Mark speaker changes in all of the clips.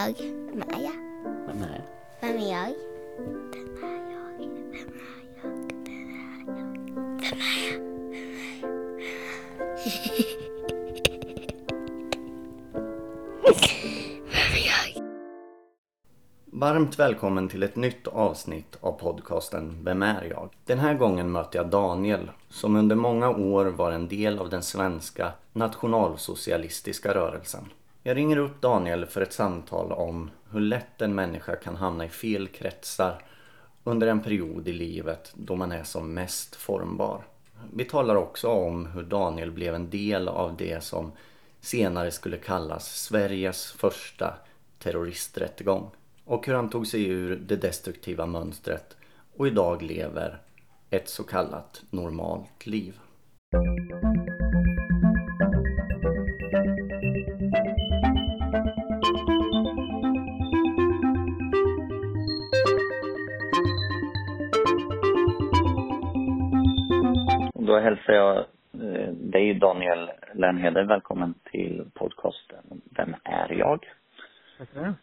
Speaker 1: jag?
Speaker 2: Vem är jag?
Speaker 1: Vem är jag? Vem är jag?
Speaker 2: Vem är jag?
Speaker 1: Vem är jag? Vem är jag?
Speaker 2: Varmt välkommen till ett nytt avsnitt av podcasten Vem är jag? Den här gången möter jag Daniel som under många år var en del av den svenska nationalsocialistiska rörelsen. Jag ringer upp Daniel för ett samtal om hur lätt en människa kan hamna i fel kretsar under en period i livet då man är som mest formbar. Vi talar också om hur Daniel blev en del av det som senare skulle kallas Sveriges första terroristrättegång och hur han tog sig ur det destruktiva mönstret och idag lever ett så kallat normalt liv.
Speaker 3: Då hälsar jag eh, dig Daniel Lernheder välkommen till podcasten Vem är jag?
Speaker 4: Tackar.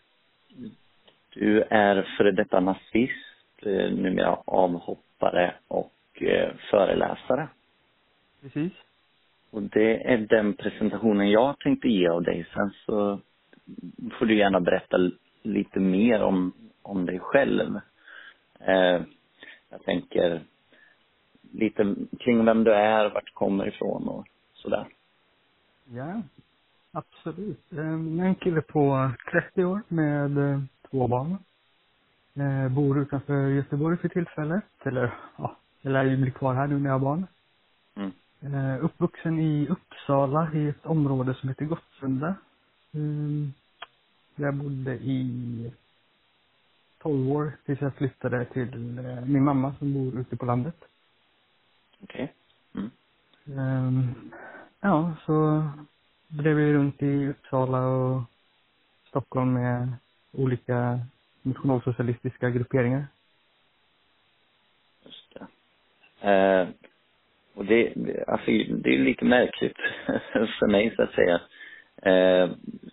Speaker 3: Du är före detta nazist, eh, numera avhoppare och eh, föreläsare.
Speaker 4: Precis.
Speaker 3: Och det är den presentationen jag tänkte ge av dig. Sen så får du gärna berätta lite mer om, om dig själv. Jag tänker lite kring vem du är, vart du kommer ifrån och sådär.
Speaker 4: Ja, absolut. Eh, En kille på 30 år med eh, två barn. Eh, Bor utanför Göteborg för tillfället. Eller ja, jag lär ju bli kvar här nu när jag har barn.
Speaker 3: Mm.
Speaker 4: Eh, Uppvuxen i Uppsala i ett område som heter Gottsunda. Mm, Jag bodde i 12 år tills jag flyttade till min mamma som bor ute på landet.
Speaker 3: Okej. Mm.
Speaker 4: Ehm, ja, så drev vi runt i Uppsala och Stockholm med olika nationalsocialistiska grupperingar.
Speaker 3: Just det. Eh, och det, det- alltså, det är lite märkligt för mig så att säga. Eh,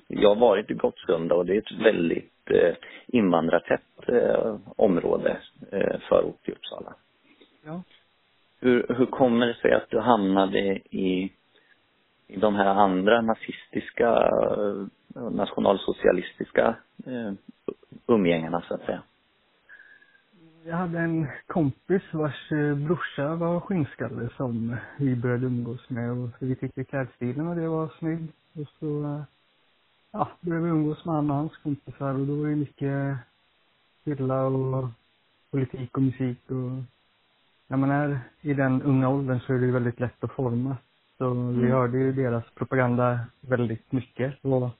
Speaker 3: jag har varit i Gottsunda och det är ett väldigt eh, invandrartätt eh, område, eh, förort till Uppsala. Hur, hur kommer det sig att du hamnade i, i de här andra nazistiska, eh, nationalsocialistiska eh, umgängena så att säga?
Speaker 4: Jag hade en kompis vars eh, brorsa var skinnskalle som vi började umgås med och vi tyckte klädstilen och det var snygg. Och så, eh, ja, började vi umgås med han och hans kompisar och då var det mycket fylla och politik och musik och när man är i den unga åldern så är det väldigt lätt att forma. Så vi
Speaker 3: Mm.
Speaker 4: hörde ju deras propaganda väldigt mycket och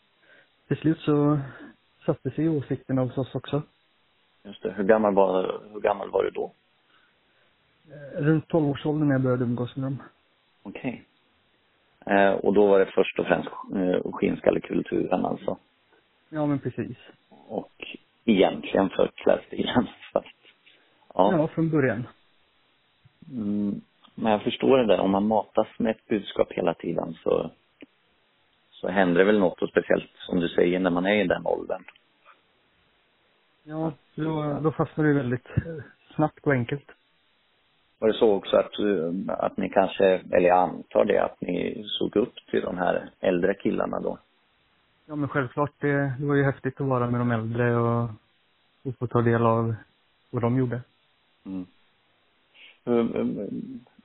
Speaker 4: till slut så satte sig åsikterna hos oss också.
Speaker 3: Just det. Hur gammal var, hur gammal var du då?
Speaker 4: Eh, Runt 12-årsåldern när jag började umgås med dem.
Speaker 3: Okej. Eh, och då var det först och främst eh, skinnskallekulturen alltså.
Speaker 4: Ja, men precis.
Speaker 3: Och egentligen för klädstilen. Fast, ja.
Speaker 4: Ja, från början.
Speaker 3: Mm, men jag förstår det där, om man matas med ett budskap hela tiden så, så händer det väl något och speciellt som du säger när man är i den åldern.
Speaker 4: Ja, då, då fastnade det väldigt eh, snabbt och enkelt.
Speaker 3: Var det så också att, du- att ni kanske, eller jag antar det, att ni såg upp till de här äldre killarna då?
Speaker 4: Ja, men självklart. Det, det var ju häftigt att vara med de äldre och, och få ta del av vad de gjorde.
Speaker 3: Mm. Hur,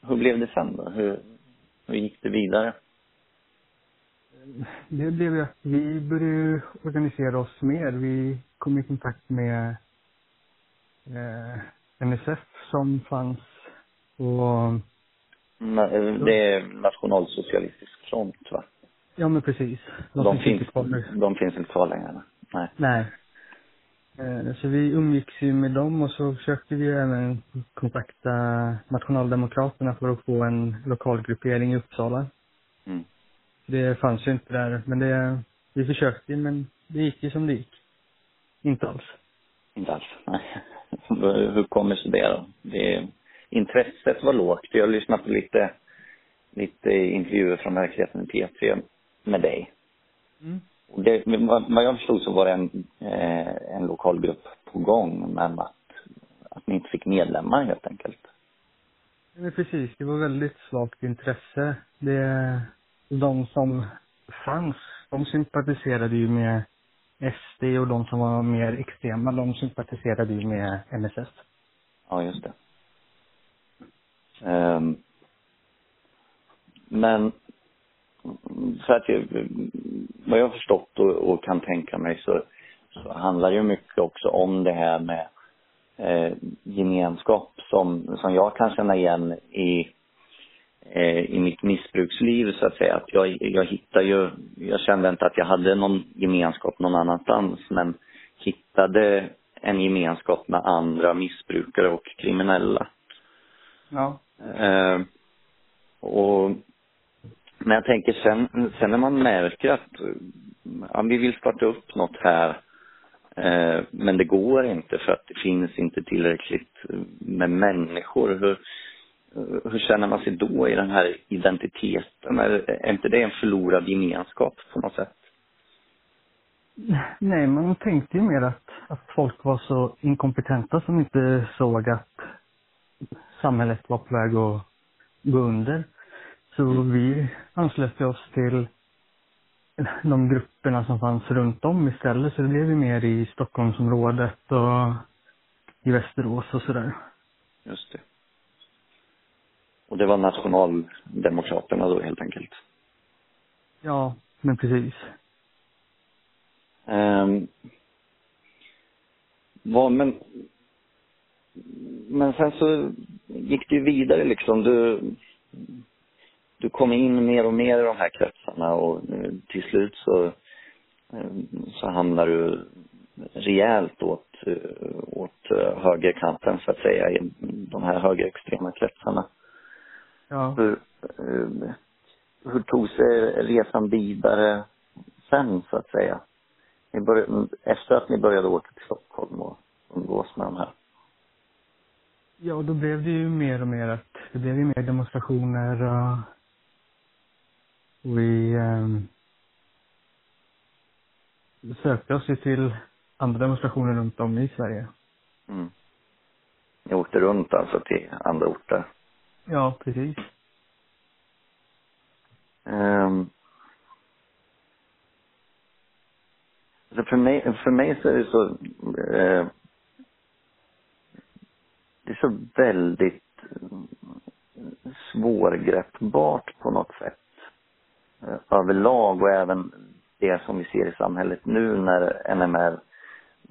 Speaker 3: hur, blev det sen då? Hur, hur gick det vidare?
Speaker 4: Det blev ju att vi började organisera oss mer. Vi kom i kontakt med eh, NSF som fanns och
Speaker 3: Na- Det är nationalsocialistisk front va?
Speaker 4: ja men precis.
Speaker 3: De,
Speaker 4: inte
Speaker 3: finns,
Speaker 4: kvar nu.
Speaker 3: de finns inte kvar längre. Nej.
Speaker 4: Nej. Eh, Så vi umgicks ju med dem och så försökte vi även kontakta Nationaldemokraterna för att få en lokalgruppering i Uppsala.
Speaker 3: Mm.
Speaker 4: Det fanns ju inte där, men det, vi försökte men det gick ju som det gick. Inte alls.
Speaker 3: Inte alls. Nej. Hur kommer sig det då? Det, intresset var lågt. Jag har lyssnat på lite lite intervjuer från verkligheten i P3 med dig.
Speaker 4: Mm.
Speaker 3: Det, vad jag förstod så var det en, eh, en lokal grupp på gång, men att, att ni inte fick medlemmar helt enkelt.
Speaker 4: Men precis, det var väldigt svagt intresse. Det, de som fanns, de sympatiserade ju med SD och de som var mer extrema, de sympatiserade ju med MSS.
Speaker 3: Ja, just det. Ehm, men för att jag, vad jag har förstått och, och kan tänka mig så, så handlar det ju mycket också om det här med eh, gemenskap som, som jag kan känna igen i, eh, i mitt missbruksliv så att säga. Att jag, jag hittar ju, jag kände inte att jag hade någon gemenskap någon annanstans men hittade en gemenskap med andra missbrukare och kriminella.
Speaker 4: Ja.
Speaker 3: Eh, och, men jag tänker sen, sen när man märker att ja, vi vill starta upp något här eh, men det går inte för att det finns inte tillräckligt med människor. Hur, hur känner man sig då i den här identiteten? Är, är inte det en förlorad gemenskap på något sätt?
Speaker 4: Nej, man tänkte ju mer att, att folk var så inkompetenta som inte såg att samhället var på väg att gå under. Så vi anslöt oss till de grupperna som fanns runt om istället. Så det blev ju mer i Stockholmsområdet och i Västerås och sådär.
Speaker 3: Just det. Och det var Nationaldemokraterna då helt enkelt?
Speaker 4: Ja, men precis.
Speaker 3: Um, vad, men, men sen så gick det ju vidare liksom. Du, du kom in mer och mer i de här kretsarna och eh, till slut så, eh, så hamnar du rejält åt, eh, åt högerkanten så att säga i de här högerextrema kretsarna.
Speaker 4: Ja.
Speaker 3: Hur, hur tog sig resan vidare sen så att säga? Ni började, efter att ni började åka till Stockholm och umgås med de här?
Speaker 4: Ja, då blev det ju mer och mer att det blev ju mer demonstrationer och vi um, sökte oss ju till andra demonstrationer runt om i Sverige.
Speaker 3: Mm. Ni åkte runt alltså till andra orter?
Speaker 4: Ja, precis.
Speaker 3: Um, alltså för, mig, för mig så är det så uh, det är så väldigt svårgreppbart på något sätt överlag och även det som vi ser i samhället nu när NMR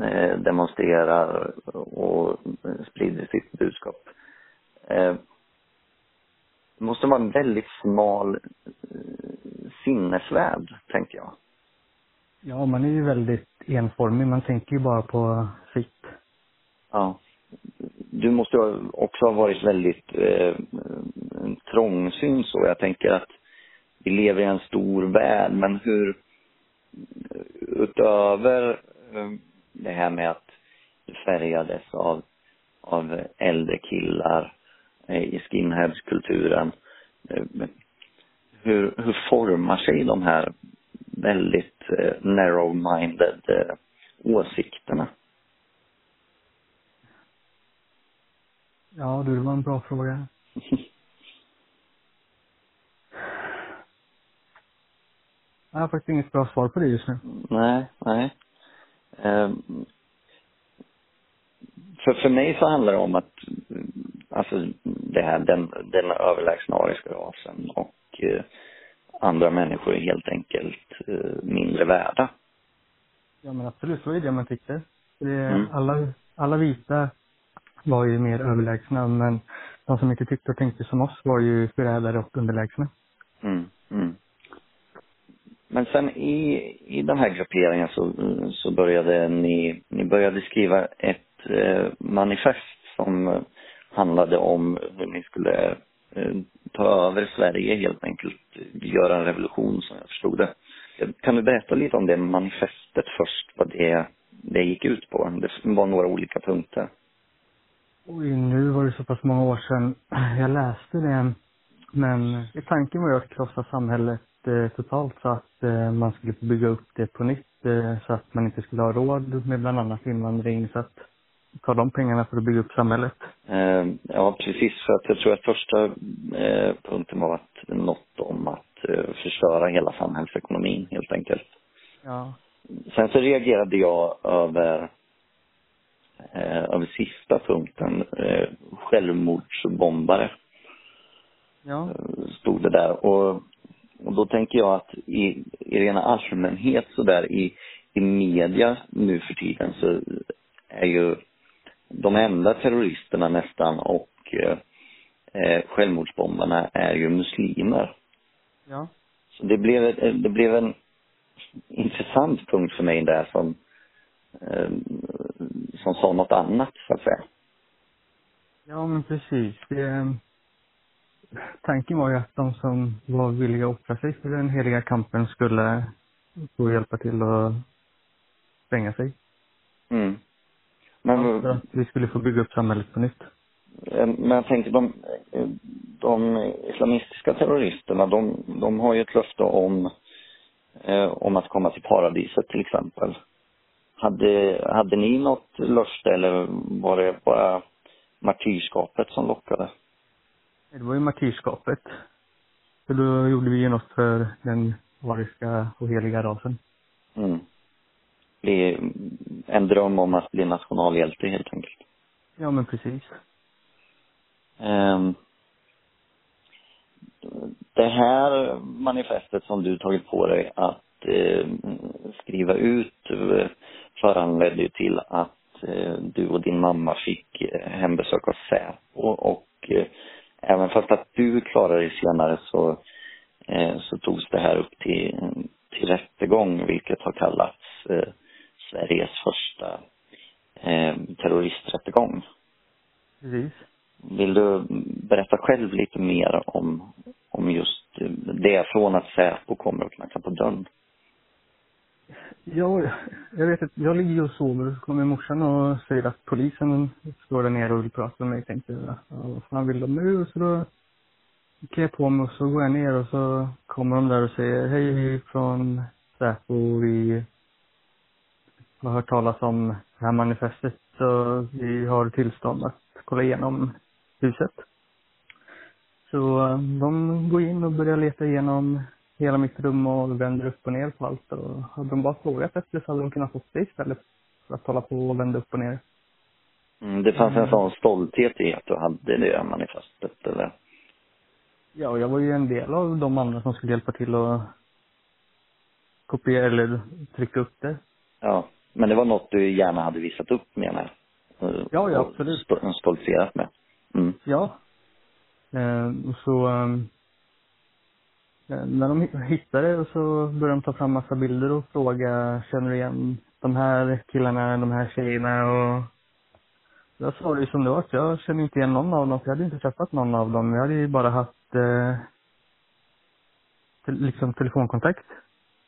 Speaker 3: uh, demonstrerar och sprider sitt budskap. Det måste vara en väldigt smal sinnesvärld, tänker jag.
Speaker 4: Ja, man är ju väldigt enformig. Man tänker ju bara på sitt.
Speaker 3: Ja. Du måste också ha varit väldigt eh, trångsynt så. Jag tänker att vi lever i en stor värld, men hur utöver eh, det här med att du färgades av, av äldre killar eh, i skinheadskulturen. Eh, hur, hur formar sig de här väldigt narrow-minded åsikterna?
Speaker 4: Ja, du, det var en bra fråga. Jag har faktiskt inget bra svar på det just nu.
Speaker 3: nej, nej. Um, för, för mig så handlar det om att, alltså det här, den, den överlägsna ariska rasen och eh, andra människor är helt enkelt eh, mindre värda.
Speaker 4: Ja, men absolut, så är det man tyckte. Det,
Speaker 3: Mm.
Speaker 4: alla, alla vita var ju mer överlägsna, men de som inte tyckte och tänkte som oss var ju förrädare och underlägsna.
Speaker 3: Mm, mm. Men sen i, i den här grupperingen så, så började ni, ni började skriva ett eh, manifest som handlade om hur ni skulle eh, ta över Sverige helt enkelt, göra en revolution som jag förstod det. Kan du berätta lite om det manifestet först, vad det, det gick ut på? Det var några olika punkter.
Speaker 4: Oj, nu var det så pass många år sedan jag läste det. Men tanken var ju att krossa samhället totalt så att eh, man skulle bygga upp det på nytt eh, så att man inte skulle ha råd med bland annat invandring så att ta de pengarna för att bygga upp samhället.
Speaker 3: Eh, ja, precis. För att jag tror att första eh, punkten var att något om att eh, förstöra hela samhällsekonomin helt enkelt.
Speaker 4: Ja.
Speaker 3: Sen så reagerade jag över, eh, över sista punkten, eh, självmordsbombare,
Speaker 4: Ja.
Speaker 3: eh, stod det där. Och, och då tänker jag att i, i rena allmänhet så där i, i media nu för tiden så är ju de enda terroristerna nästan och eh, eh, självmordsbombarna är ju muslimer.
Speaker 4: Ja.
Speaker 3: Så det blev, ett- det blev en intressant punkt för mig där som, eh, som sa något annat så att säga.
Speaker 4: Ja, men precis. Det, tanken var ju att de som var villiga att offra sig för den heliga kampen skulle få hjälpa till att spränga sig.
Speaker 3: Mm. Men,
Speaker 4: För att vi skulle få bygga upp samhället på nytt.
Speaker 3: eh, men jag tänker de, de islamistiska terroristerna, de, de har ju ett löfte om, eh, om att komma till paradiset till exempel. Hade, hade ni något löfte eller var det bara martyrskapet som lockade?
Speaker 4: Det var ju martyrskapet. För då gjorde vi ju något för den ariska och heliga rasen.
Speaker 3: Mm. Bli en dröm om att bli nationalhjälte helt enkelt.
Speaker 4: Ja, men precis.
Speaker 3: Ehm, det här manifestet som du tagit på dig att eh, skriva ut eh, föranledde ju till att eh, du och din mamma fick eh, hembesök av Säpo och eh, även fast att du klarade dig senare så, eh, så togs det här upp till, till rättegång vilket har kallats eh, Sveriges första eh, terroristrättegång.
Speaker 4: Precis.
Speaker 3: Vill du berätta själv lite mer om, om just det från att Säpo kommer och knackar på dörren?
Speaker 4: Ja, jag vet att jag ligger och sover och så kommer morsan och säger att polisen står där nere och vill prata med mig. Jag tänkte, jag, vad fan vill de nu? Och så då gick jag på mig och så går jag ner och så kommer de där och säger, hej, hej från Säpo, vi har hört talas om det här manifestet så vi har tillstånd att kolla igenom huset. Så eh, de går in och börjar leta igenom hela mitt rum och vänder upp och ner på allt. Och hade de bara frågat efter så hade de kunnat fått det istället för att hålla på och vända upp och ner.
Speaker 3: Mm, det fanns en sån stolthet i att du hade det manifestet, eller?
Speaker 4: Ja, och jag var ju en del av de andra som skulle hjälpa till att kopiera eller trycka upp det.
Speaker 3: Ja. Men det var något du gärna hade visat upp, menar jag?
Speaker 4: Ja, ja, absolut.
Speaker 3: sto- Stoltserat med. Mm.
Speaker 4: Ja. Eh, så eh, när de hittade det och så började de ta fram massa bilder och fråga, känner du igen de här killarna, de här tjejerna och jag sa det ju som det var, jag känner inte igen någon av dem, för jag hade inte träffat någon av dem. Jag hade ju bara haft eh, te- liksom telefonkontakt.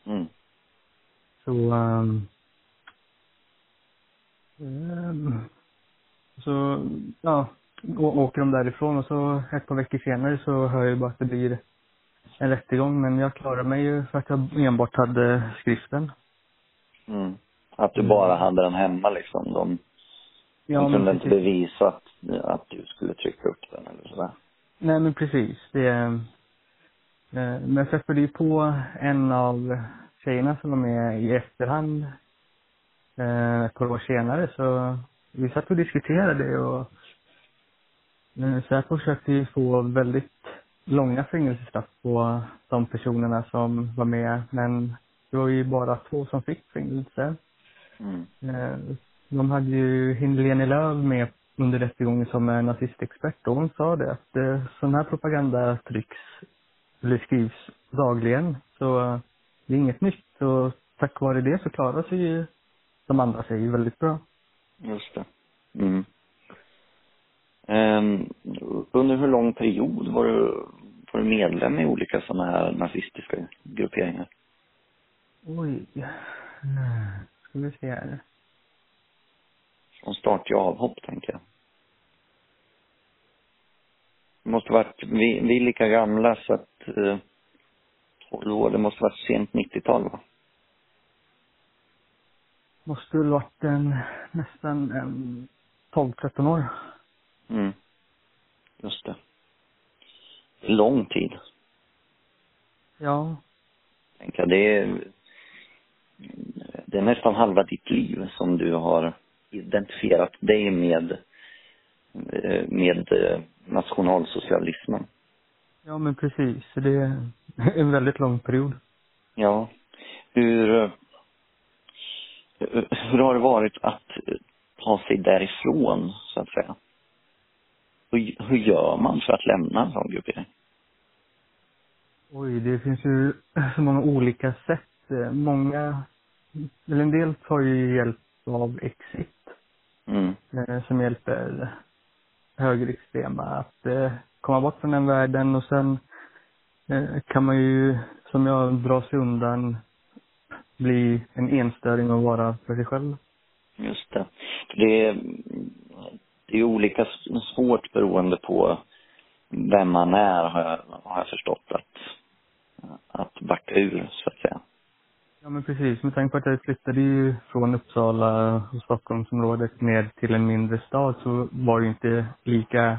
Speaker 3: Mm.
Speaker 4: Så, ehm, så, ja, åker de därifrån och så ett par veckor senare så hör jag bara att det blir en rättegång. Men jag klarade mig ju för att jag enbart hade skriften.
Speaker 3: Mm. Att du bara hade den hemma liksom. De,
Speaker 4: Ja,
Speaker 3: de kunde inte bevisa att, att du skulle trycka upp den eller sådär.
Speaker 4: Nej, men precis. Det, eh, men jag träffade ju på en av tjejerna som var med i efterhand eh, ett par år senare. Så vi satt och diskuterade och eh, Säpo försökte ju få väldigt långa fängelsestraff på de personerna som var med. Men det var ju bara två som fick fängelse.
Speaker 3: Mm.
Speaker 4: Eh, De hade ju Helene Lööw med under rättegången som är nazistexpert och hon sa det att eh, sån här propaganda trycks eller skrivs dagligen. Så det är inget nytt och tack vare det så klarar sig ju de andra sig väldigt bra.
Speaker 3: Just det. Mm. Ehm, under hur lång period var du, var du medlem i olika sådana här nazistiska grupperingar?
Speaker 4: Oj. Ska vi se här.
Speaker 3: Från start till avhopp, tänker jag. Det måste varit, vi, vi är lika gamla så att eh, 12 år, det måste varit sent 90-tal va?
Speaker 4: Måste väl varit en, nästan en 12-13 år.
Speaker 3: Mm. Just det. Lång tid,
Speaker 4: Ja,
Speaker 3: tänker jag. Det är, det är nästan halva ditt liv som du har identifierat dig med, eh, med eh, nationalsocialismen.
Speaker 4: ja men precis. Det är en väldigt lång period.
Speaker 3: Ja. Hur, hur har det varit att ta sig därifrån, så att säga? Hur, hur gör man för att lämna en sån gruppering?
Speaker 4: Oj, det finns ju så många olika sätt. Eh, Många, eller en del tar ju hjälp av Exit,
Speaker 3: Mm.
Speaker 4: eh, som hjälper högerextrema att eh, komma bort från den världen och sen kan man ju, som jag, dra sig undan, bli en enstöring och vara för sig själv.
Speaker 3: Just det. Det är, det är olika svårt beroende på vem man är, har jag, har jag förstått, att, att backa ur, så att säga.
Speaker 4: Ja men precis, med tanke på att jag flyttade ju från Uppsala och Stockholmsområdet ner till en mindre stad så var ju inte lika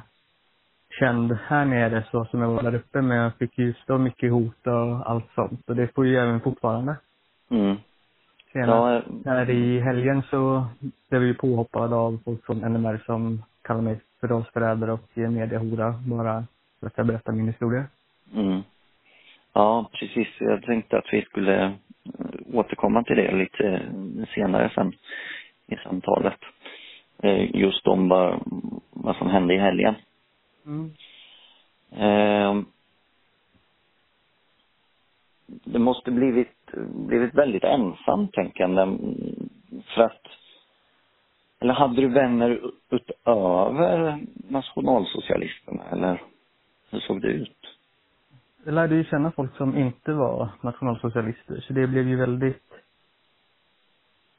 Speaker 4: känd här nere så som jag var där uppe men jag fick ju stå mycket hot och allt sånt och det får ju även fortfarande.
Speaker 3: Mm.
Speaker 4: Senast
Speaker 3: Ja,
Speaker 4: här i helgen så blev vi ju påhoppad av folk från NMR som kallar mig för rasförrädare och mediehora bara för att jag berättar min historia.
Speaker 3: mm. ja, precis. Jag tänkte att vi skulle eh, återkomma till det lite senare sen i samtalet. Eh, Just om vad, vad som hände i helgen.
Speaker 4: Mm.
Speaker 3: Eh, det måste blivit, blivit väldigt ensamt tänkande. För att, eller hade du vänner utöver nationalsocialisterna eller hur såg det ut?
Speaker 4: Jag lärde ju känna folk som inte var nationalsocialister, så det blev ju väldigt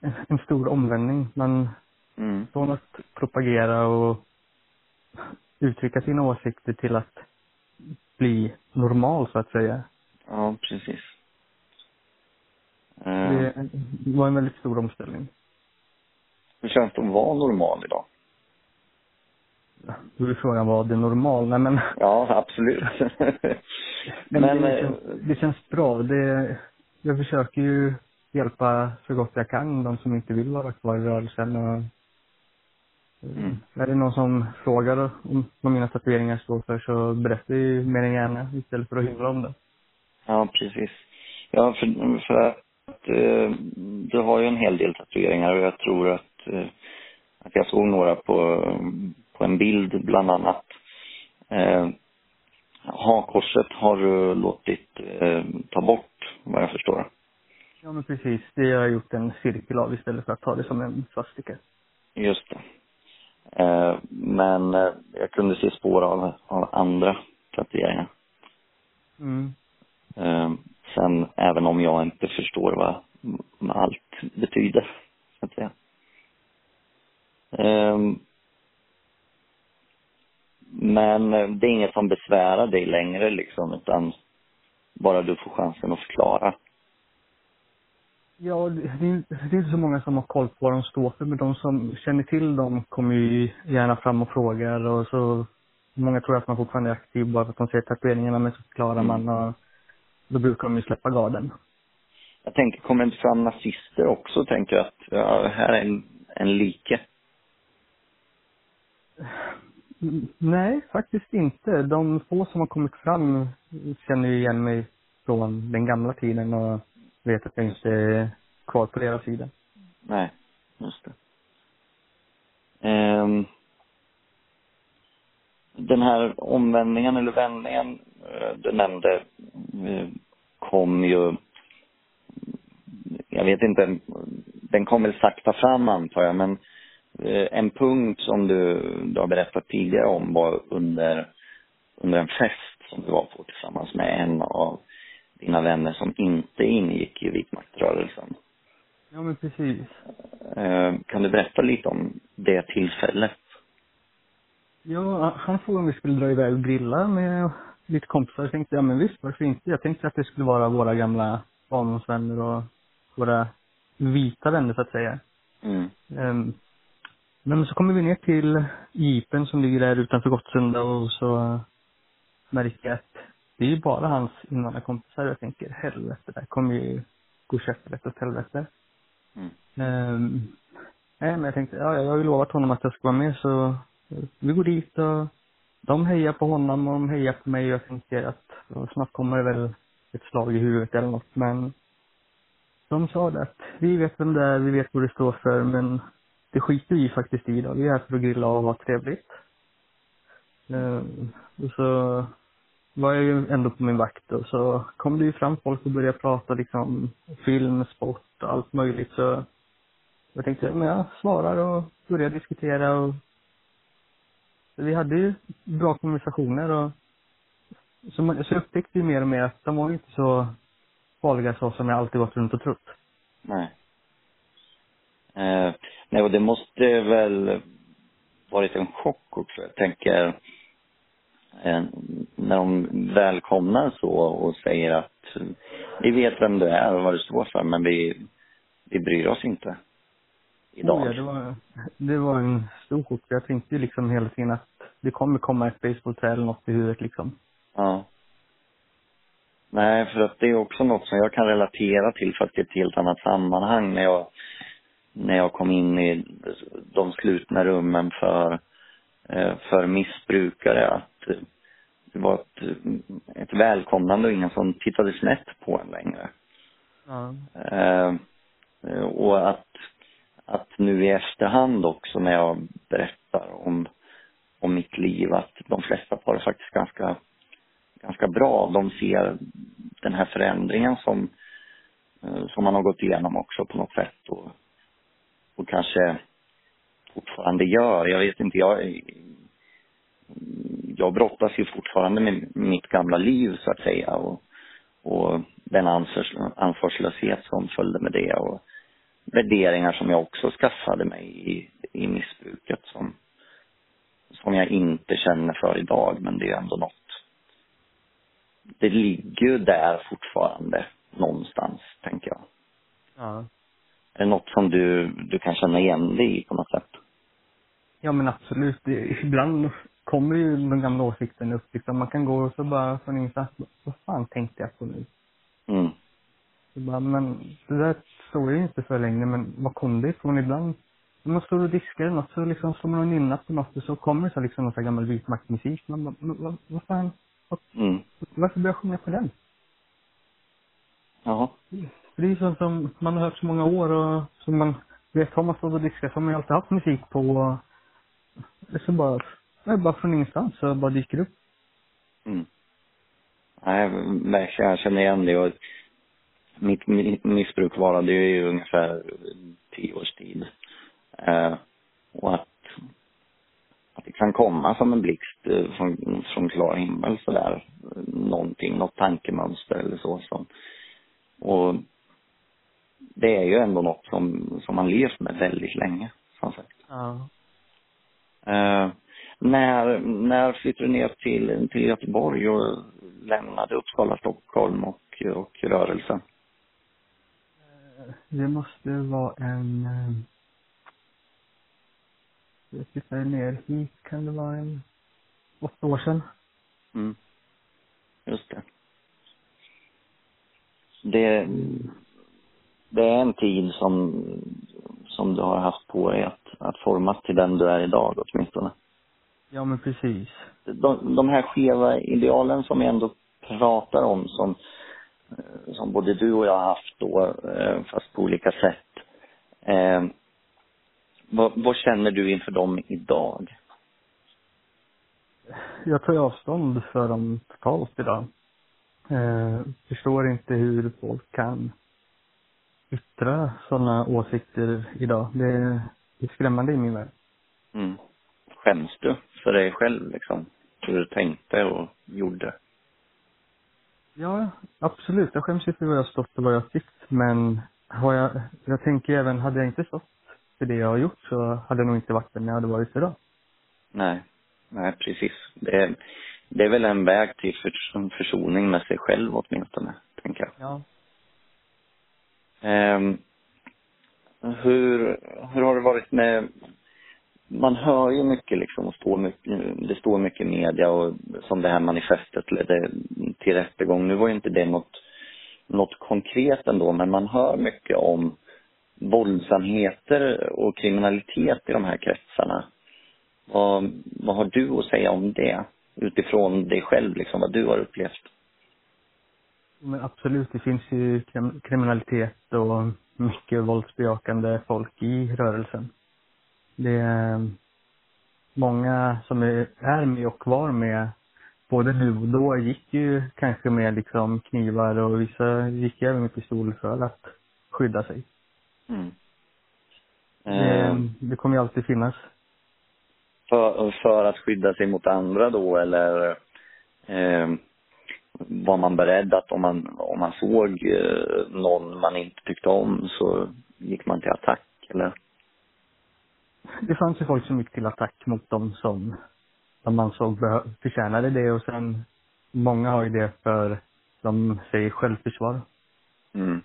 Speaker 4: en, en stor omvändning. Man,
Speaker 3: Mm.
Speaker 4: från att propagera och uttrycka sina åsikter till att bli normal, så att säga.
Speaker 3: Ja, precis. Eh,
Speaker 4: Det var en väldigt stor omställning.
Speaker 3: Hur känns det att vara normal idag?
Speaker 4: Då är frågan, var det normal? Nej men,
Speaker 3: Ja, absolut.
Speaker 4: men,
Speaker 3: Men,
Speaker 4: det,
Speaker 3: eh,
Speaker 4: känns, det känns bra. Det, jag försöker ju hjälpa så gott jag kan de som inte vill vara kvar i rörelsen. Och,
Speaker 3: Mm.
Speaker 4: Är det någon som frågar om vad mina tatueringar står för så berättar jag ju mer än gärna istället för att hymla om det.
Speaker 3: Ja, precis. Ja, för, för att eh, du har ju en hel del tatueringar och jag tror att, eh, att jag såg några på, på en bild bland annat. Eh, Hakorset har du låtit eh, ta bort, vad jag förstår.
Speaker 4: Ja men precis, det har jag gjort en cirkel av istället för att ta det som en svastika.
Speaker 3: Just det. Eh, men eh, jag kunde se spår av, av andra tatueringar.
Speaker 4: Mm.
Speaker 3: Sen även om jag inte förstår vad, vad allt betyder, så att säga. Eh, men det är inget som besvärar dig längre liksom, utan bara du får chansen att förklara.
Speaker 4: Ja, det, det är det är inte så många som har koll på vad de står för, men de som känner till dem kommer ju gärna fram och frågar och så Många tror att man fortfarande är aktiv bara för att de ser tatueringarna, men så förklarar
Speaker 3: Mm.
Speaker 4: man och då brukar de ju släppa garden.
Speaker 3: Jag tänker, kommer inte fram nazister också? Tänker jag att, ja, här är en, en like.
Speaker 4: Nej, faktiskt inte. De få som har kommit fram känner ju igen mig från den gamla tiden och vet att jag inte är kvar på deras sida.
Speaker 3: Nej, just det. Ehm, den här omvändningen eller vändningen du nämnde eh, kom ju, jag vet inte, den kom väl sakta fram antar jag, men eh, en punkt som du, du har berättat tidigare om var under, under en fest som du var på tillsammans med en av dina vänner som inte ingick i vitmaktrörelsen.
Speaker 4: Ja, men precis.
Speaker 3: Eh, Kan du berätta lite om det tillfället?
Speaker 4: Ja, han frågade om vi skulle dra iväg och grilla med lite kompisar. Jag tänkte, ja men visst, varför inte? Jag tänkte att det skulle vara våra gamla barndomsvänner och våra vita vänner så att säga.
Speaker 3: Mm.
Speaker 4: Um, men så kommer vi ner till jeepen som ligger där utanför Gottsunda och så märker jag att det är ju bara hans invandrarkompisar. Jag tänker, helvete, det kommer ju gå käpprätt åt helvete.
Speaker 3: Mm.
Speaker 4: Um, nej, men jag tänkte, ja, jag har ju lovat honom att jag ska vara med så vi går dit och de hejar på honom och de hejar på mig och jag tänker att snart kommer det väl ett slag i huvudet eller något men de sa det att vi vet vem det är, vi vet vad det står för men det skiter vi faktiskt i idag. Vi är här för att grilla och ha trevligt. Um, och så var jag ju ändå på min vakt och så kom det ju fram folk och började prata liksom film, sport och allt möjligt så jag tänkte, men jag svarar och börjar diskutera och vi hade ju bra konversationer och så, man, så upptäckte vi mer och mer att de var inte så farliga så som jag alltid gått runt och trott.
Speaker 3: Nej. Eh, nej, och det måste väl varit en chock också. Jag tänker eh, när de välkomnar så och säger att vi vet vem du är och vad du står för men vi, vi bryr oss inte idag.
Speaker 4: Oh ja, det var, det var en stor chock. Jag tänkte ju liksom hela tiden att det kommer komma ett basebollträ eller något i huvudet liksom.
Speaker 3: Ja. Nej, för att det är också något som jag kan relatera till fast i ett helt annat sammanhang när jag, när jag kom in i de slutna rummen för, eh, för missbrukare att det var ett, ett välkomnande och ingen som tittade snett på en längre.
Speaker 4: Ja.
Speaker 3: Eh, och att, att nu i efterhand också när jag berättar om, om mitt liv att de flesta par är faktiskt ganska ganska bra. De ser den här förändringen som, eh, som man har gått igenom också på något sätt och, och kanske fortfarande gör. Jag vet inte, jag, jag brottas ju fortfarande med mitt gamla liv så att säga och, och den ansvars, ansvarslöshet som följde med det och värderingar som jag också skaffade mig i, i missbruket som, som jag inte känner för idag men det är ändå något det ligger ju där fortfarande någonstans, tänker jag.
Speaker 4: Ja.
Speaker 3: Är det något som du, du kan känna igen dig i på något sätt?
Speaker 4: Ja men absolut. Det, ibland kommer ju de gamla åsikterna upp liksom. Man kan gå och så bara ingenstans, vad fan tänkte jag på nu?
Speaker 3: Mm.
Speaker 4: Så bara, men det där står ju inte för längre, men vad kom det ifrån ibland? När man står och diskar eller något så liksom står man och nynnar på något och så kommer det så liksom någon sån gammal vitmaktmusik. Man bara, men vad, vad fan,
Speaker 3: Mm.
Speaker 4: Varför börjar jag sjunga på den?
Speaker 3: Jaha.
Speaker 4: Det är ju sånt som man har hört så många år och som man vet, har man stått och diskat så har man ju alltid haft musik på och det är så bara, det är bara från ingenstans så bara dyker upp.
Speaker 3: Mm. Nej. Jag känner igen det och mitt missbruk varade ju i ungefär tio års tid. Eh, och att att det kan komma som en blixt eh, från, från klar himmel sådär. Någonting, något tankemönster eller så som, och det är ju ändå något som, som man levt med väldigt länge, som sagt.
Speaker 4: Ja.
Speaker 3: Uh, när, när flyttade du ner till, till Göteborg och lämnade Uppsala, Stockholm och, och rörelsen?
Speaker 4: Det måste vara en jag flyttade ner hit, kan det vara en åtta år sedan.
Speaker 3: Mm. Just det. Det, det är en tid som, som du har haft på dig att, att formas till den du är idag åtminstone.
Speaker 4: Ja, men precis.
Speaker 3: De, de här skeva idealen som vi ändå pratar om som, som både du och jag har haft då, eh, fast på olika sätt. Eh, vad, vad känner du inför dem idag?
Speaker 4: Jag tar avstånd för dem totalt idag. Eh, förstår inte hur folk kan yttra sådana åsikter idag. Det är, det är skrämmande i min värld.
Speaker 3: Mm. Skäms du för dig själv liksom? Hur du tänkte och gjorde?
Speaker 4: Ja, absolut. Jag skäms ju för vad jag har stått och vad jag har tyckt. Men har jag, jag tänker även, hade jag inte stått för det jag har gjort så hade jag nog inte varit den jag hade varit idag.
Speaker 3: Nej. nej precis. Det, det är väl en väg till för, försoning med sig själv åtminstone, tänker jag.
Speaker 4: Ja.
Speaker 3: Ehm, hur, hur har det varit med man hör ju mycket liksom och står mycket, det står mycket i media och som det här manifestet ledde till rättegång. Nu var ju inte det något, något konkret ändå, men man hör mycket om våldsamheter och kriminalitet i de här kretsarna. Vad, vad har du att säga om det? Utifrån dig själv, liksom, vad du har upplevt?
Speaker 4: Men absolut, det finns ju krim kriminalitet och mycket våldsbejakande folk i rörelsen. Det är många som är med och var med både nu och då gick ju kanske med liksom knivar och vissa gick även med pistol för att skydda sig.
Speaker 3: Mm.
Speaker 4: Det,
Speaker 3: Ehm,
Speaker 4: det kommer ju alltid finnas.
Speaker 3: för, för att skydda sig mot andra då eller eh, var man beredd att om man, om man såg eh, någon man inte tyckte om så gick man till attack eller?
Speaker 4: Det fanns ju folk som gick till attack mot dem som, som man såg förtjänade det och sen många har ju det för, som säger självförsvar.
Speaker 3: Mm.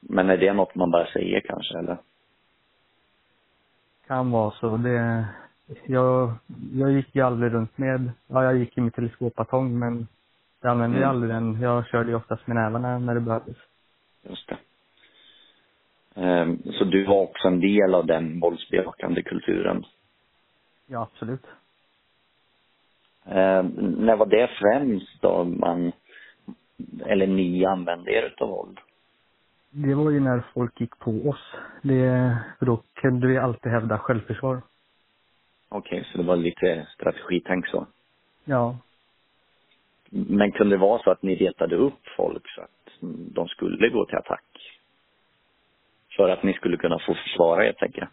Speaker 3: Men är det något man bara säger kanske eller?
Speaker 4: Kan vara så. Det, jag, jag gick ju aldrig runt med, ja jag gick i med teleskopbatong men jag använde
Speaker 3: Mm.
Speaker 4: aldrig den. Jag körde ju oftast med nävarna när det behövdes.
Speaker 3: Just det. Ehm, så du var också en del av den våldsbejakande kulturen?
Speaker 4: Ja, absolut.
Speaker 3: Ehm, när var det främst då man, eller ni använde er utav våld?
Speaker 4: Det var ju när folk gick på oss. Det, för då kunde vi alltid hävda självförsvar.
Speaker 3: Okej, så det var lite strategitänk så.
Speaker 4: Ja,
Speaker 3: Men kunde det vara så att ni retade upp folk så att de skulle gå till attack? För att ni skulle kunna få försvara er, tänker jag.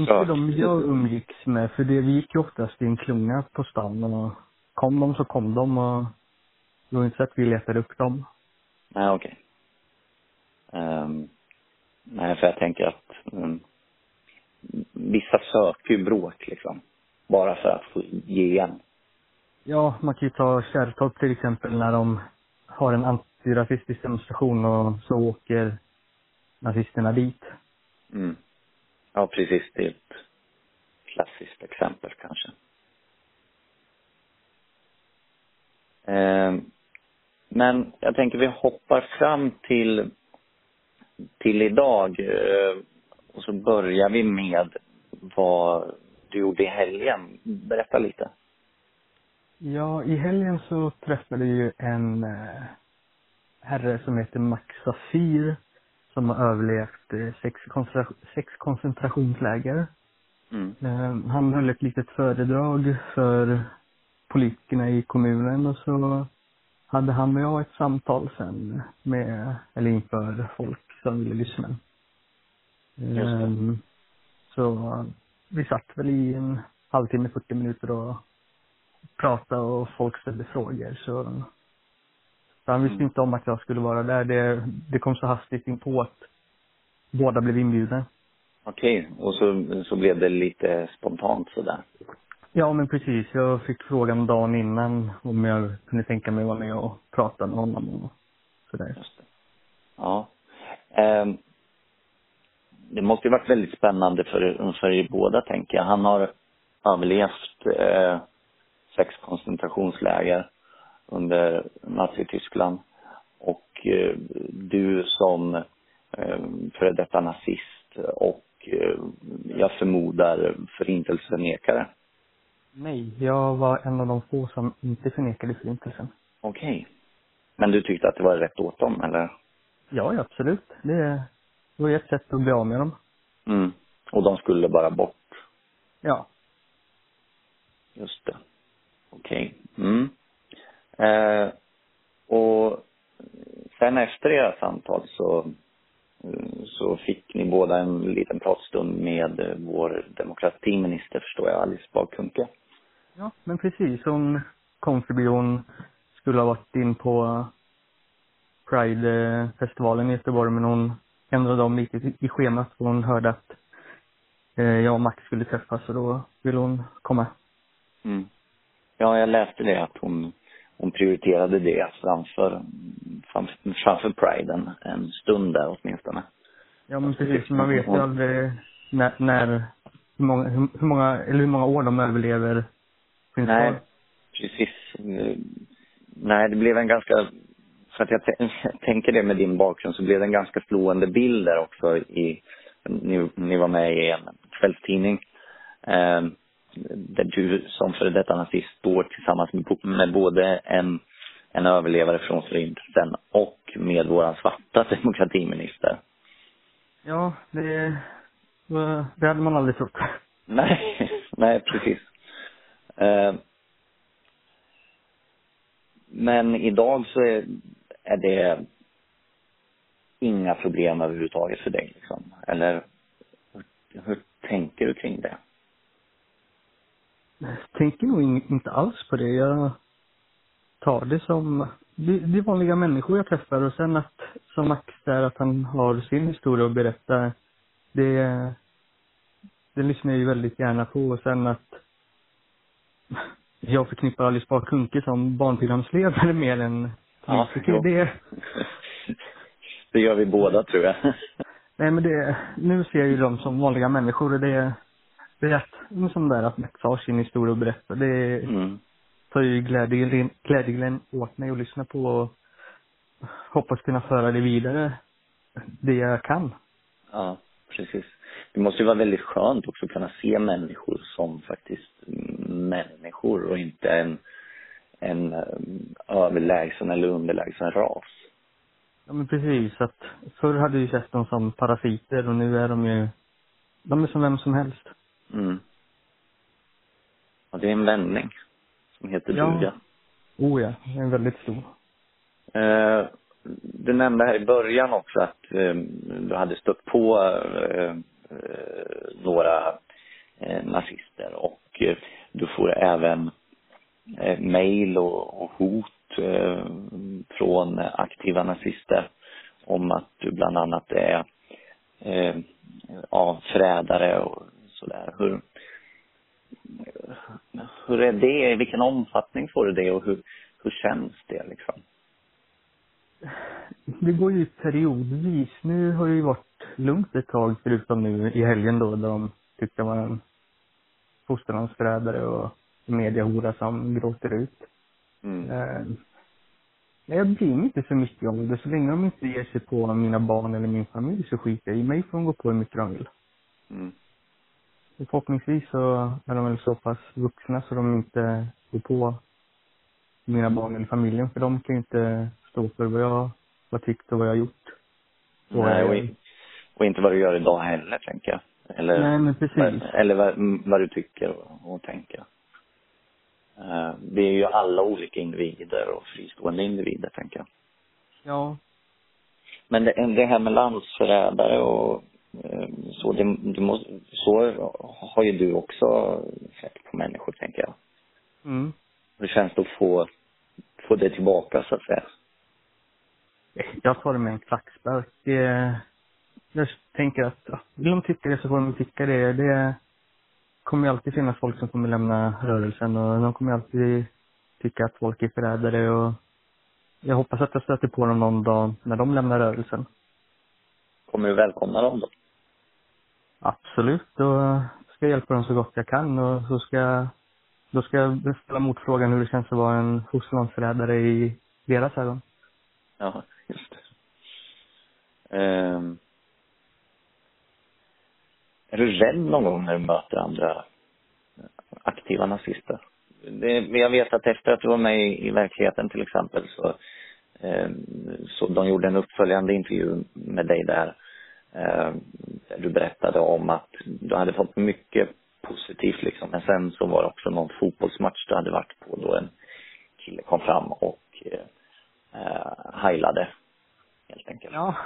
Speaker 4: inte
Speaker 3: Ja.
Speaker 4: de jag umgicks med, för det, vi gick ju oftast i en klunga på stan och kom de så kom de och det var inte så att vi letade upp dem.
Speaker 3: Nej, okej. Ehm, nej, för jag tänker att um, vissa söker ju bråk liksom. Bara för att få ge igen.
Speaker 4: Ja, man kan ju ta Kärrtorp till exempel när de har en antirasistisk demonstration och så åker nazisterna dit.
Speaker 3: Mm. Ja, precis. Det är ett klassiskt exempel kanske. Ehm, men jag tänker vi hoppar fram till, till idag eh, och så börjar vi med vad du gjorde i helgen. Berätta lite.
Speaker 4: Ja, i helgen så träffade jag ju en eh, herre som heter Max Safir som har överlevt eh, sex, koncentra- sex koncentrationsläger.
Speaker 3: Mm.
Speaker 4: Eh, han höll ett litet föredrag för politikerna i kommunen och så hade han och jag ett samtal sen med, eller inför folk som ville lyssna.
Speaker 3: Just det.
Speaker 4: Ehm, Så vi satt väl i en halvtimme, 40 minuter och pratade och folk ställde frågor så, så han visste
Speaker 3: Mm.
Speaker 4: inte om att jag skulle vara där. Det, det kom så hastigt in på att båda blev inbjudna.
Speaker 3: Okej, och så, så blev det lite spontant sådär.
Speaker 4: Ja, men precis. Jag fick frågan dagen innan om jag kunde tänka mig att vara med och prata med honom och sådär.
Speaker 3: Just det. Ja. Ehm, det måste ju varit väldigt spännande för, för er båda, tänker jag. Han har överlevt eh, sex koncentrationsläger under Nazityskland. Och eh, du som eh, före detta nazist och eh, jag förmodar förintelseförnekare.
Speaker 4: Nej, jag var en av de få som inte förnekade förintelsen.
Speaker 3: Okej. Men du tyckte att det var rätt åt dem, eller?
Speaker 4: Ja, ja, absolut. Det, det var ett sätt att bli av med dem.
Speaker 3: Mm. Och de skulle bara bort?
Speaker 4: Ja.
Speaker 3: Just det. Okej. Mm. Eh, och sen efter era samtal så, så fick ni båda en liten pratstund med vår demokratiminister, förstår jag, Alice Bah Kuhnke.
Speaker 4: Ja, men precis. Hon kom förbi. Hon skulle ha varit in på Pride-festivalen i Göteborg, men hon ändrade om lite i schemat för hon hörde att eh, jag och Max skulle träffas och då ville hon komma.
Speaker 3: Mm. Ja, jag läste det att hon, hon prioriterade det framför, framför, framför Pride en, en stund där åtminstone.
Speaker 4: Ja men precis, man vet ju aldrig när, när hur många, hur, många, eller hur många år de överlever sin
Speaker 3: Nej, precis. Nej, det blev en ganska, för att jag t- tänker det med din bakgrund så blev det en ganska slående bild där också i, ni, ni var med i en kvällstidning. Eh, där du som före detta nazist står tillsammans med, med både en, en överlevare från förintelsen och med våran svarta demokratiminister.
Speaker 4: Ja, det, det hade man aldrig trott.
Speaker 3: Nej, nej precis. Eh, men idag så är, är det inga problem överhuvudtaget för dig liksom? Eller hur, hur tänker du kring det?
Speaker 4: Tänker nog in- inte alls på det. Jag tar det som, det, det är vanliga människor jag träffar och sen att, som Max där, att han har sin historia att berätta, det, det lyssnar jag ju väldigt gärna på och sen att jag förknippar Alice Bah Kuhnke som barnprogramsledare mer än
Speaker 3: Ja,
Speaker 4: det,
Speaker 3: Det gör vi båda tror jag.
Speaker 4: nej men det, nu ser jag ju dem som vanliga människor och det, det är att, men som där att Max har sin historia att berätta, det,
Speaker 3: Mm.
Speaker 4: tar ju glädje, glädjeligen åt mig att lyssna på och hoppas kunna föra det vidare, det jag kan.
Speaker 3: Ja, precis. Det måste ju vara väldigt skönt också att kunna se människor som faktiskt människor och inte en, en eh, överlägsen eller underlägsen ras.
Speaker 4: Ja men precis, att förr hade vi sett dem som parasiter och nu är de ju, de är som vem som helst.
Speaker 3: Mm. Och det är en vändning som heter
Speaker 4: Ja.
Speaker 3: duga.
Speaker 4: Oh ja, är väldigt stor.
Speaker 3: Eh, du nämnde här i början också att eh, du hade stött på eh, eh, några eh, nazister och eh, du får även eh, mejl och, och hot från aktiva nazister om att du bland annat är eh, ja, förrädare och sådär. Hur, hur är det? I vilken omfattning får du det och hur, hur känns det liksom?
Speaker 4: Det går ju periodvis. Nu har det ju varit lugnt ett tag förutom nu i helgen då, där de tyckte jag var en fosterlandsförrädare och en mediahora som gråter ut.
Speaker 3: Mm.
Speaker 4: Eh, jag bryr mig inte så mycket om det. Så länge de inte ger sig på mina barn eller min familj så skiter jag i mig får de gå på hur mycket de vill.
Speaker 3: Mm.
Speaker 4: Förhoppningsvis så är de väl så pass vuxna så de inte går på mina barn eller familjen. För de kan ju inte stå för vad jag har tyckt och vad jag har gjort. Och,
Speaker 3: Nej, och,
Speaker 4: eh,
Speaker 3: i- och inte vad du gör idag heller, tänker jag. Eller,
Speaker 4: Nej, men precis.
Speaker 3: eller vad, vad du tycker och, och tänker. Eh, vi är ju alla olika individer och fristående individer, tänker jag.
Speaker 4: Ja.
Speaker 3: Men det, det här med landsförrädare och så, det, det måste, så har ju du också sett på människor, tänker jag.
Speaker 4: Mm.
Speaker 3: Hur känns det att få, få det tillbaka, så att säga?
Speaker 4: Jag tar det med en klackspark. Det, jag tänker att ja, vill de tycka det så får de tycka det. Det kommer ju alltid finnas folk som kommer lämna rörelsen och de kommer alltid tycka att folk är förrädare och jag hoppas att jag stöter på dem någon dag när de lämnar rörelsen.
Speaker 3: Kommer du välkomna dem då?
Speaker 4: Absolut, då ska jag hjälpa dem så gott jag kan och så ska jag, då ska jag ställa motfrågan hur det känns att vara en fosterlandsförrädare i deras ögon.
Speaker 3: Ja, just det. Ehm. är du rädd någon gång när du möter andra aktiva nazister? Det, jag vet att efter att du var med i, i verkligheten till exempel så, eh, så de gjorde en uppföljande intervju med dig där. Eh, där du berättade om att du hade fått mycket positivt liksom. Men sen så var det också någon fotbollsmatch du hade varit på då en kille kom fram och eh, heilade helt enkelt.
Speaker 4: Ja.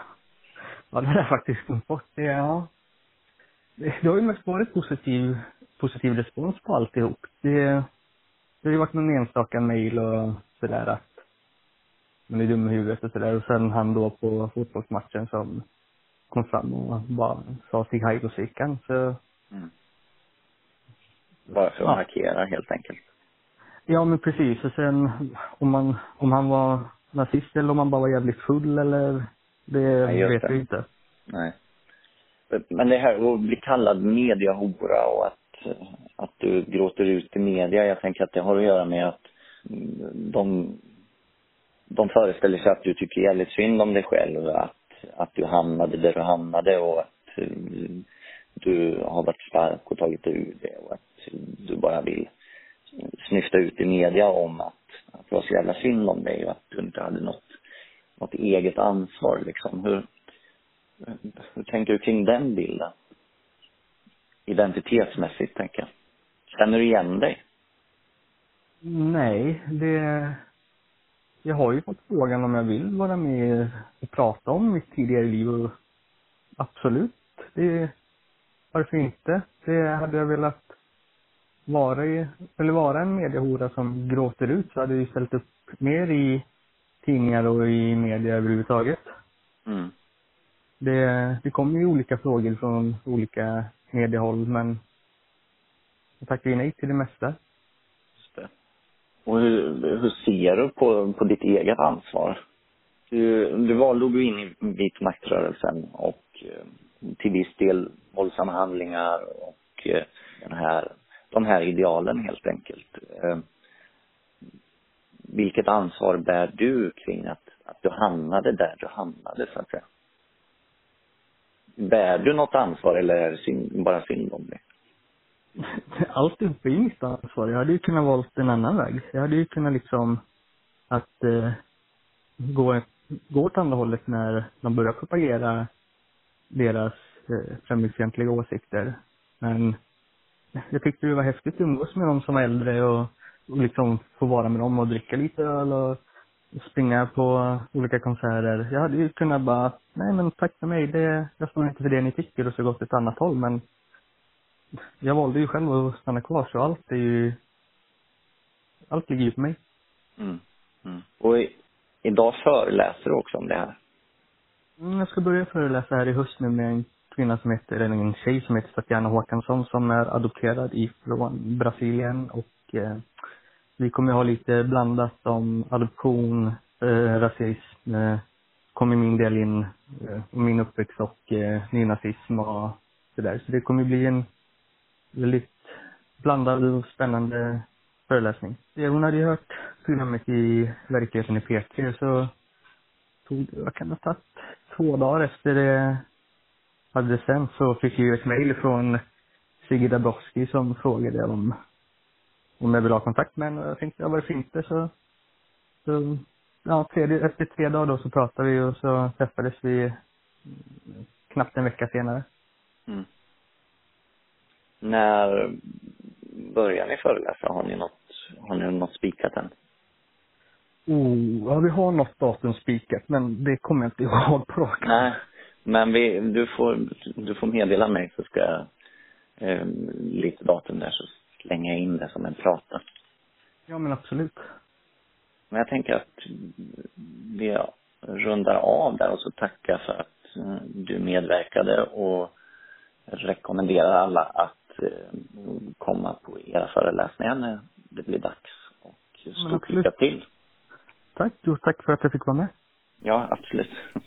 Speaker 4: Ja, det har faktiskt glömt bort. Det, ja. det, det har ju mest varit positiv, positiv respons på alltihop. Det, det har ju varit någon enstaka mejl och sådär att man är dum i huvudet och sådär. Och sen han då på fotbollsmatchen som kom fram och bara sa sig hej gick han. Så
Speaker 3: Mm. Bara för att
Speaker 4: Ja.
Speaker 3: markera helt enkelt.
Speaker 4: Ja, men precis. Och sen om, man, om han var nazist eller om han bara var jävligt full eller det
Speaker 3: just
Speaker 4: vet vi inte.
Speaker 3: Nej. Men det här att bli kallad mediahora och att, att du gråter ut i media, jag tänker att det har att göra med att de, de föreställer sig att du tycker jävligt synd om dig själv, att, att du hamnade där du hamnade och att eh, du har varit stark och tagit dig ur det och att du bara vill snyfta ut i media om att, att det var så jävla synd om dig och att du inte hade något, något eget ansvar liksom. Hur, hur tänker du kring den bilden? Identitetsmässigt, tänker jag. Känner du igen dig?
Speaker 4: Nej, det... Jag har ju fått frågan om jag vill vara med och prata om mitt tidigare liv och absolut, det... Varför inte? Det hade jag velat vara i, eller vara en mediehora som gråter ut så hade jag ställt upp mer i tidningar och i media överhuvudtaget.
Speaker 3: Mm.
Speaker 4: Det, det kommer ju olika frågor från olika mediehåll men jag tackar ju nej till det mesta.
Speaker 3: Och hur, hur ser du på, på ditt eget ansvar? Du, du valde att gå in i vit maktrörelsen och eh, till viss del våldsamma handlingar och eh, den här, de här idealen helt enkelt. Eh, vilket ansvar bär du kring att, att du hamnade där du hamnade så att säga? Bär du något ansvar eller är det synd, bara synd om dig?
Speaker 4: Allt uppe i mitt ansvar. Jag hade ju kunnat valt en annan väg. Jag hade ju kunnat liksom att eh, gå, gå åt andra hållet när de börjar propagera deras eh, främlingsfientliga åsikter. Men jag tyckte det var häftigt att umgås med de som var äldre och, och liksom få vara med dem och dricka lite öl och springa på olika konserter. Jag hade ju kunnat bara, nej men tack för mig, det, jag står inte för det ni tycker och så gått ett annat håll men jag valde ju själv att stanna kvar så allt är ju, allt ligger ju på mig.
Speaker 3: Mm. Mm. Och i, idag föreläser du också om det här.
Speaker 4: Mm, Jag ska börja föreläsa här i höst nu med en kvinna som heter, eller en tjej som heter Tatjana Håkansson som är adopterad ifrån Brasilien och eh, vi kommer ha lite blandat om adoption, eh, rasism, eh, kommer min del in, eh, min uppväxt och eh, nynazism och sådär. Så det kommer bli en väldigt blandad och spännande föreläsning. Det, hon hade ju hört programmet i verkligheten i P3 så tog, vad kan det ha tagit, två dagar efter det hade sen så fick jag ju ett mejl från Sigge Dabrowski som frågade om, om jag ville ha kontakt med henne och jag tänkte, ja varför inte så, så ja, tredje, efter tre dagar då så pratade vi och så träffades vi knappt en vecka senare.
Speaker 3: Mm. När börjar ni föreläsa? Har ni något, har ni något spikat än?
Speaker 4: Oh, ja vi har något datum spikat men det kommer jag inte ihåg på rak
Speaker 3: Nej, men vi, du, får, du får meddela mig så ska jag eh, lite datum där så slänger jag in det som en prata.
Speaker 4: Ja men absolut.
Speaker 3: Men jag tänker att vi rundar av där och så tackar för att eh, du medverkade och rekommenderar alla att komma på era föreläsningar när det blir dags. Och stort lycka till.
Speaker 4: Tack, jo, tack för att jag fick vara med.
Speaker 3: Ja, absolut.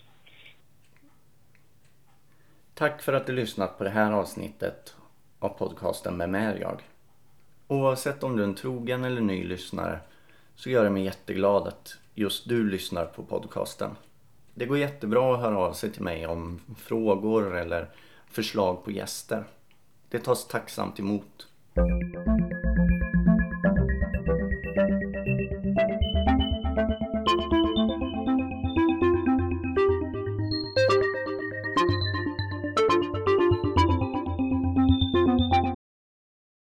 Speaker 2: Tack för att du lyssnat på det här avsnittet av podcasten Vem är jag? Oavsett om du är en trogen eller ny lyssnare så gör det mig jätteglad att just du lyssnar på podcasten. Det går jättebra att höra av sig till mig om frågor eller förslag på gäster. Det tas tacksamt emot.